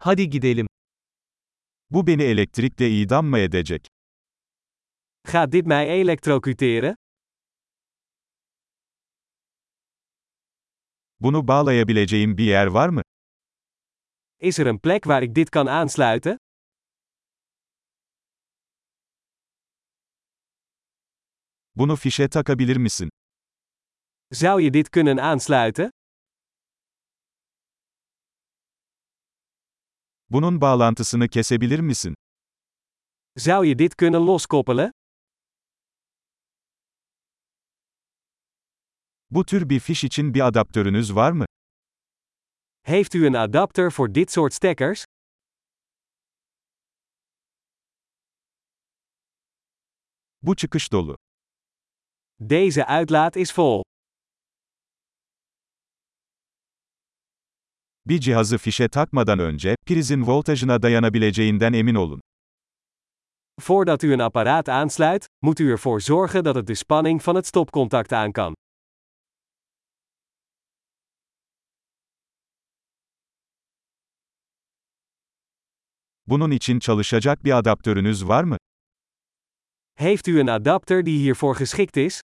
Hadi gidelim. Bu beni elektrikle idam mı edecek? Gaat dit mij elektrocuteren? Bunu bağlayabileceğim bir yer var mı? Is er een plek waar ik dit kan aansluiten? Bunu fişe takabilir misin? Zou je dit kunnen aansluiten? Bunun bağlantısını kesebilir misin? Zou je dit kunnen loskoppelen? Bu tür bir fiş için bir adaptörünüz var mı? Heeft u een adapter voor dit soort stekkers? Bu çıkış dolu. Deze uitlaat is vol. Bir cihazı fişe takmadan önce, prizin voltajına dayanabileceğinden emin olun. Voordat u een apparaat aansluit, moet u ervoor zorgen dat het de spanning van het stopcontact aan kan. Bunun için çalışacak bir adaptörünüz var mı? Heeft u een adapter die hiervoor geschikt is?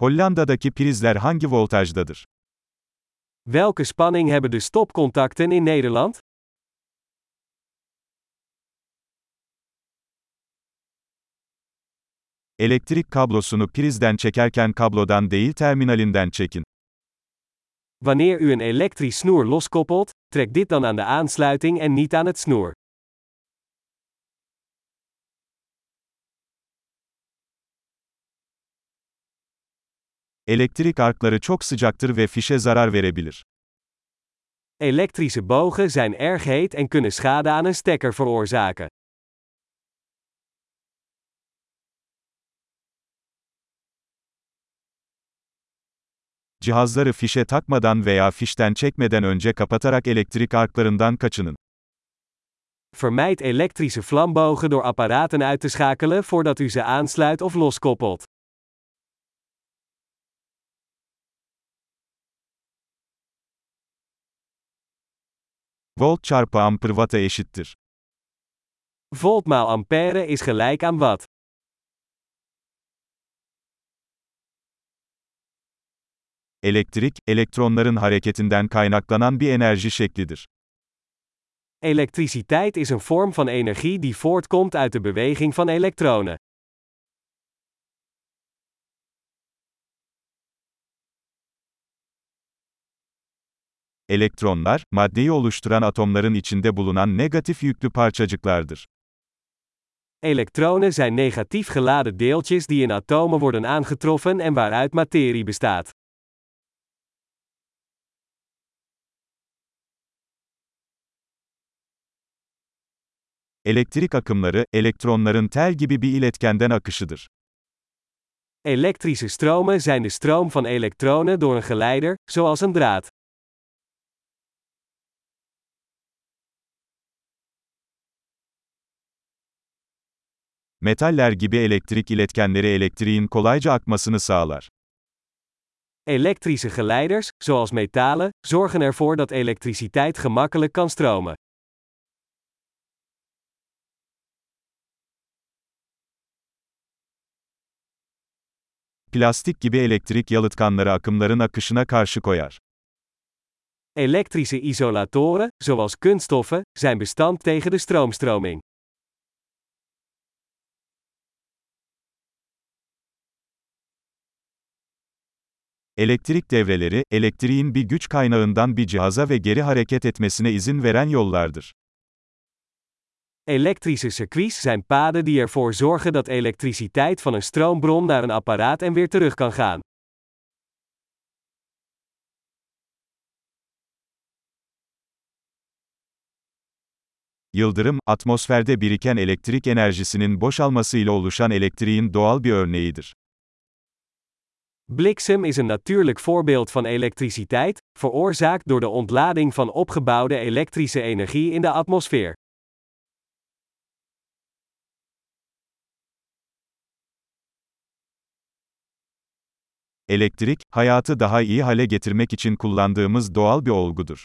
Hollanda'daki prizler hangi voltajdadır? Welke spanning hebben de stopcontacten in Nederland? Elektrik kablosunu prizden çekerken kablodan değil terminalinden çekin. Wanneer u een elektrisch snoer loskoppelt, trek dit dan aan de aansluiting en niet aan het snoer. Elektrik arkları çok sıcaktır ve fişe zarar verebilir. Elektrische bogen zijn erg heet en kunnen schade aan een stekker veroorzaken. Cihazları fişe takmadan veya fişten çekmeden önce kapatarak elektrik arklarından kaçının. Vermijd elektrische vlambogen door apparaten uit te schakelen voordat u ze aansluit of loskoppelt. Volt çarpı amper watt'a eşittir. Volt maal ampère is gelijk aan watt. Elektrik, elektronların hareketinden kaynaklanan bir enerji şeklidir. Elektriciteit is een vorm van energie die voortkomt uit de beweging van elektronen. Elektronlar, maddeyi oluşturan atomların içinde bulunan negatif yüklü parçacıklardır. Elektronen zijn negatief geladen deeltjes die in atomen worden aangetroffen en waaruit materie bestaat. Elektrik akımları, elektronların tel gibi bir iletkenden akışıdır. Elektrische stromen zijn de stroom van elektronen door een geleider, zoals een draad. Metaller gibi elektrik iletkenleri elektriğin kolayca akmasını sağlar. Elektrische geleiders, zoals metalen, zorgen ervoor dat elektriciteit gemakkelijk kan stromen. Plastik gibi elektrik yalıtkanları akımların akışına karşı koyar. Elektrische isolatoren, zoals kunststoffen, zijn bestand tegen de stroomstroming. Elektrik devreleri, elektriğin bir güç kaynağından bir cihaza ve geri hareket etmesine izin veren yollardır. Elektrische circuits zijn paden die ervoor zorgen dat elektriciteit van een stroombron naar een apparaat en weer terug kan gaan. Yıldırım, atmosferde biriken elektrik enerjisinin boşalmasıyla oluşan elektriğin doğal bir örneğidir. Bliksem is een natuurlijk voorbeeld van elektriciteit, veroorzaakt door de ontlading van opgebouwde elektrische energie in de atmosfeer. Elektrik, hayatı daha iyi hale getirmek için kullandığımız doğal bir olgudur.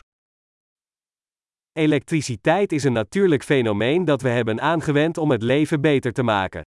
Elektriciteit is een natuurlijk fenomeen dat we hebben aangewend om het leven beter te maken.